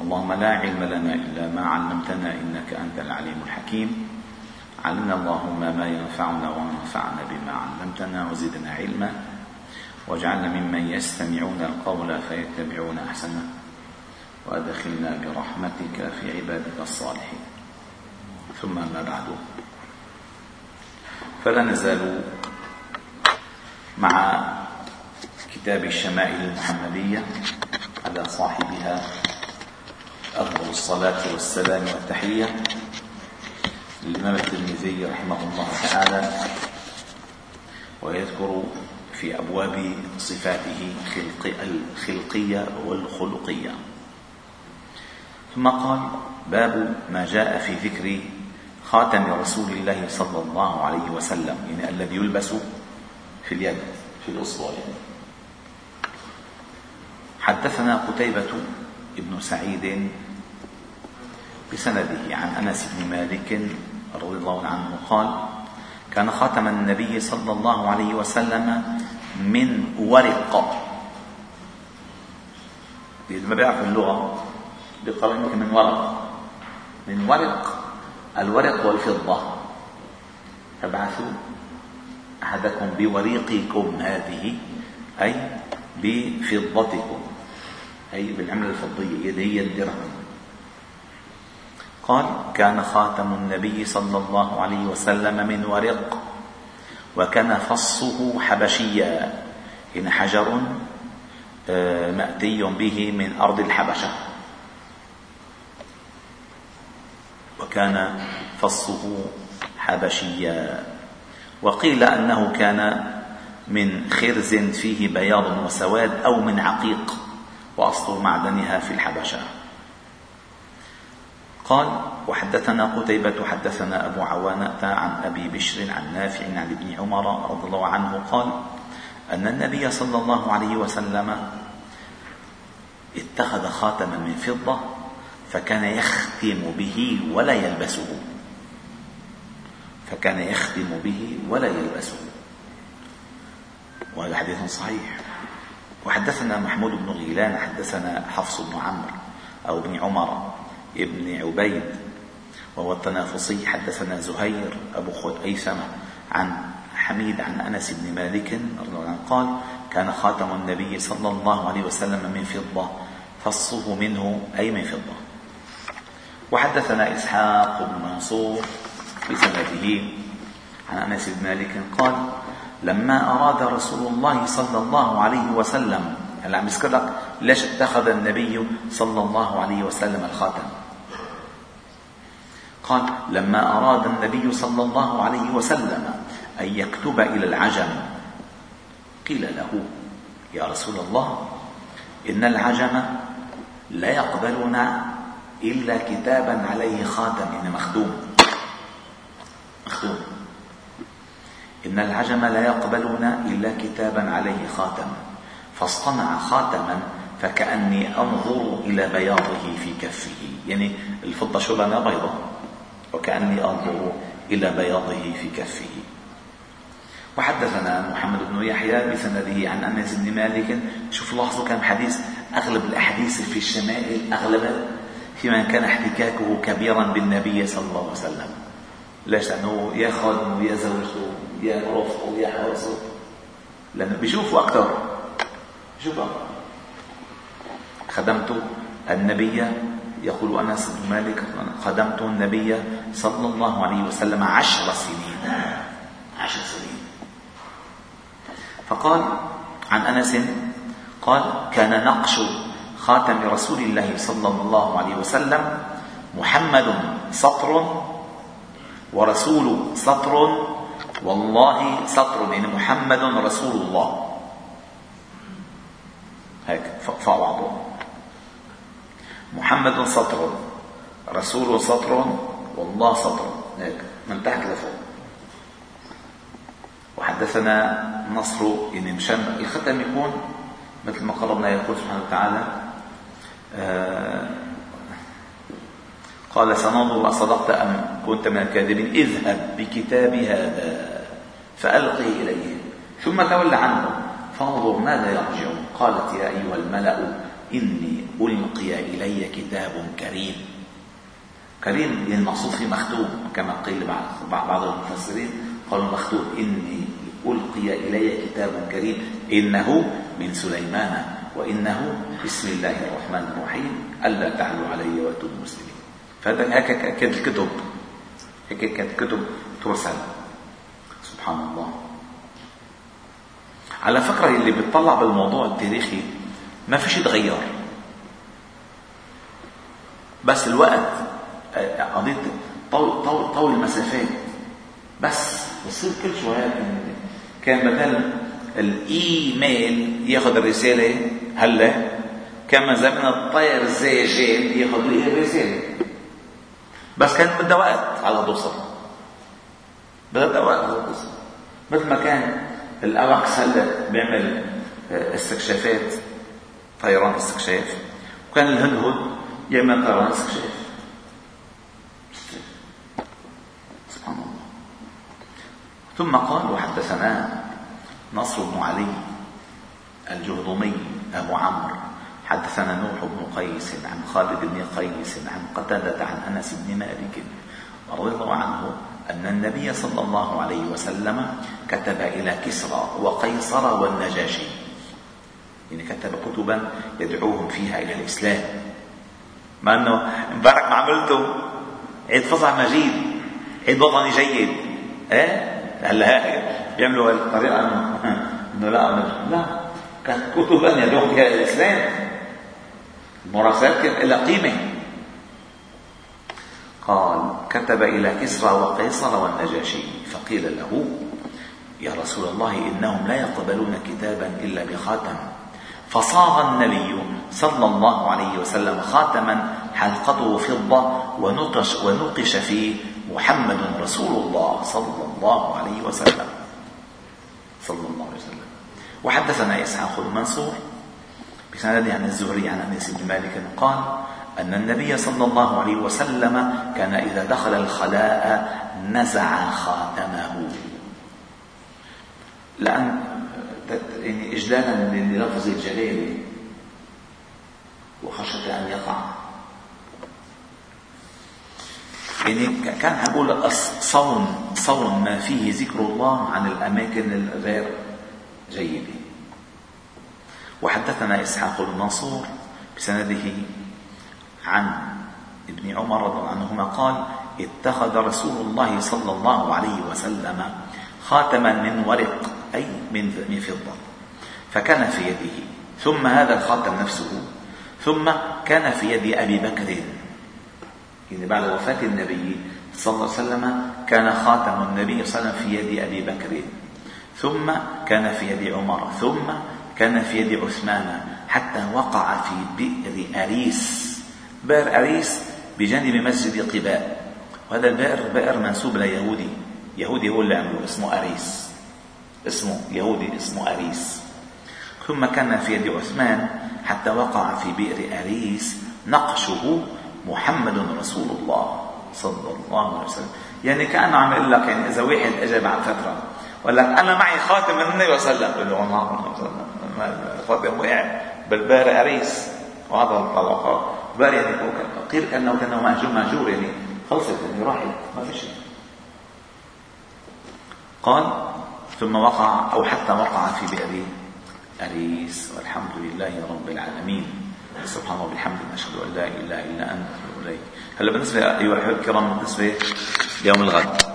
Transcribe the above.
اللهم لا علم لنا إلا ما علمتنا إنك أنت العليم الحكيم. علمنا اللهم ما ينفعنا وانفعنا بما علمتنا وزدنا علما. واجعلنا ممن يستمعون القول فيتبعون أحسنه. وأدخلنا برحمتك في عبادك الصالحين. ثم ما بعد. فلا نزال مع كتاب الشمائل المحمدية على صاحبها أفضل الصلاة والسلام والتحية للإمام الترمذي رحمه الله تعالى ويذكر في أبواب صفاته الخلقية والخلقية. ثم قال باب ما جاء في ذكر خاتم رسول الله صلى الله عليه وسلم يعني الذي يلبس في اليد في الأصبع يعني حدثنا قتيبة ابن سعيد بسنده عن أنس بن مالك رضي الله عنه قال كان خاتم النبي صلى الله عليه وسلم من ورق. اللي ما بيعرف اللغة؟ بيقرأ يمكن من ورق. من ورق الورق والفضة. فابعثوا أحدكم بوريقكم هذه أي بفضتكم أي بالعملة الفضية هي الدرهم. قال كان خاتم النبي صلى الله عليه وسلم من ورق وكان فصه حبشيا إن حجر آه، مأتي به من أرض الحبشة. وكان فصه حبشيا. وقيل أنه كان من خرز فيه بياض وسواد أو من عقيق وأصل معدنها في الحبشة. قال وحدثنا قتيبة حدثنا أبو عوانة عن أبي بشر عن نافع عن ابن عمر رضي الله عنه قال أن النبي صلى الله عليه وسلم اتخذ خاتما من فضة فكان يختم به ولا يلبسه. فكان يختم به ولا يلبسه. وهذا حديث صحيح. وحدثنا محمود بن غيلان حدثنا حفص بن عمرو أو ابن عمر ابن عبيد وهو التنافسي حدثنا زهير أبو خيثمة عن حميد عن أنس بن مالك رضي الله عنه قال كان خاتم النبي صلى الله عليه وسلم من فضة فصه منه أي من فضة. وحدثنا إسحاق بن منصور بسنده عن أنس بن مالك قال لما أراد رسول الله صلى الله عليه وسلم هلا عم يذكر لك ليش اتخذ النبي صلى الله عليه وسلم الخاتم؟ قال لما أراد النبي صلى الله عليه وسلم أن يكتب إلى العجم قيل له يا رسول الله إن العجم لا يقبلون إلا كتابا عليه خاتم يعني مختوم مختوم إن العجم لا يقبلون إلا كتابا عليه خاتم. فاصطنع خاتما فكأني أنظر إلى بياضه في كفه. يعني الفضة شو لنا؟ بيضاء وكأني أنظر إلى بياضه في كفه. وحدثنا محمد بن يحيى بسنده عن أنس بن مالك. شوف لاحظوا كان حديث أغلب الأحاديث في الشمائل أغلبها في من كان احتكاكه كبيرا بالنبي صلى الله عليه وسلم. ليش؟ لأنه يا خادمه يا زوجته يا رفقه يا حرسه لأنه بيشوفوا أكثر بيشوفوا أكثر. خدمت النبي يقول أنس بن مالك خدمت النبي صلى الله عليه وسلم عشر سنين. عشر سنين. فقال عن أنس قال كان نقش خاتم رسول الله صلى الله عليه وسلم محمد سطر ورسول سطر. والله سطر يعني محمد رسول الله. هيك فوق بعضهم محمد سطر رسول سطر والله سطر. هيك من تحت لفوق. وحدثنا نصر يعني مشان الختم يكون مثل ما قربنا يقول سبحانه وتعالى آه قال سننظر أصدقت أم كنت من الكاذبين. اذهب بكتابي هذا فألقه إليهم ثم تول عنهم فانظر ماذا يرجعون. قالت يا أيها الملأ إني ألقي إلي كتاب كريم. كريم المقصود فيه مختوم كما قيل بعض المفسرين قالوا مختوم. إني ألقي إلي كتاب كريم. إنه من سليمان وإنه بسم الله الرحمن الرحيم. ألا تعلوا علي وأتوا مسلمين. فهذا كانت الكتب. هيك كانت كتب ترسل. سبحان الله. على فكرة اللي بيطلع بالموضوع التاريخي ما في شيء تغير. بس الوقت قضية طول, طول, طول المسافات. بس بصير كل شوية كان مثلا الإيميل ياخذ الرسالة هلا. كما زمان الطير الزاجل ياخذ لي الرسالة. بس كانت بدها وقت على توصل بدها وقت على توصل مثل ما كان الاوكس هلا بيعمل آه، استكشافات. طيران استكشاف وكان الهدهد يعمل طيران استكشاف سبحان الله. ثم قال وحدثنا نصر بن علي الجهضمي أبو عمرو. حدثنا نوح بن قيس عن خالد بن قيس عن قتادة عن أنس بن مالك رضي الله عنه أن النبي صلى الله عليه وسلم كتب إلى كسرى وقيصر والنجاشي. يعني كتب كتبا يدعوهم فيها إلى الإسلام. مع أنه مبارك ما عملته عيد فصح مجيد عيد وطني جيد. إيه؟ هلا بيعملوا الطريقة إنه لا لا كانت كتبا يدعوهم فيها إلى الإسلام. المراسلات لها قيمة. قال كتب إلى كسرى وقيصر والنجاشي فقيل له يا رسول الله إنهم لا يقبلون كتابا إلا بخاتم. فصاغ النبي صلى الله عليه وسلم خاتما حلقته فضة ونقش, ونقش فيه محمد رسول الله صلى الله عليه وسلم. صلى الله عليه وسلم. وحدثنا إسحاق بن منصور بسند عن الزهري عن أنس بن مالك قال أن النبي صلى الله عليه وسلم كان إذا دخل الخلاء نزع خاتمه. لأن إجلالا للفظ الجلالة وخشية أن يقع. يعني كان حقول صون صون ما فيه ذكر الله عن الأماكن الغير جيدة. وحدثنا إسحاق بن منصور بسنده عن ابن عمر رضي الله عنهما قال اتخذ رسول الله صلى الله عليه وسلم خاتما من ورق. أي من من فضة. فكان في يده. ثم هذا الخاتم نفسه. ثم كان في يد أبي بكر. يعني بعد وفاة النبي صلى الله عليه وسلم كان خاتم النبي صلى الله عليه وسلم في يد أبي بكر. ثم كان في يد عمر. ثم كان في يد عثمان. حتى وقع في بئر أريس. بئر أريس بجانب مسجد قباء. وهذا البئر بئر منسوب ليهودي يهودي. هو اللي عمله اسمه أريس. اسمه يهودي اسمه أريس. ثم كان في يد عثمان حتى وقع في بئر أريس نقشه محمد رسول الله صلى الله عليه وسلم. يعني كأنه عم يقول لك يعني إذا واحد أجى بعد فترة وقال لك أنا معي خاتم من النبي صلى الله عليه وسلم. بقول له خاتم وقع بالبئر أريس. وهذا طلقه بقى يعني قيل كانه كأنه مهجور مهجور يعني. خلصت يعني راحت ما في شيء. قال ثم وقع أو حتى وقع في بئر أريس. والحمد لله رب العالمين. سبحان الله وبحمده أشهد أن لا إله إلا أنت. اليك هلا بالنسبة أيها الأحبة الكرام بالنسبة يوم الغد.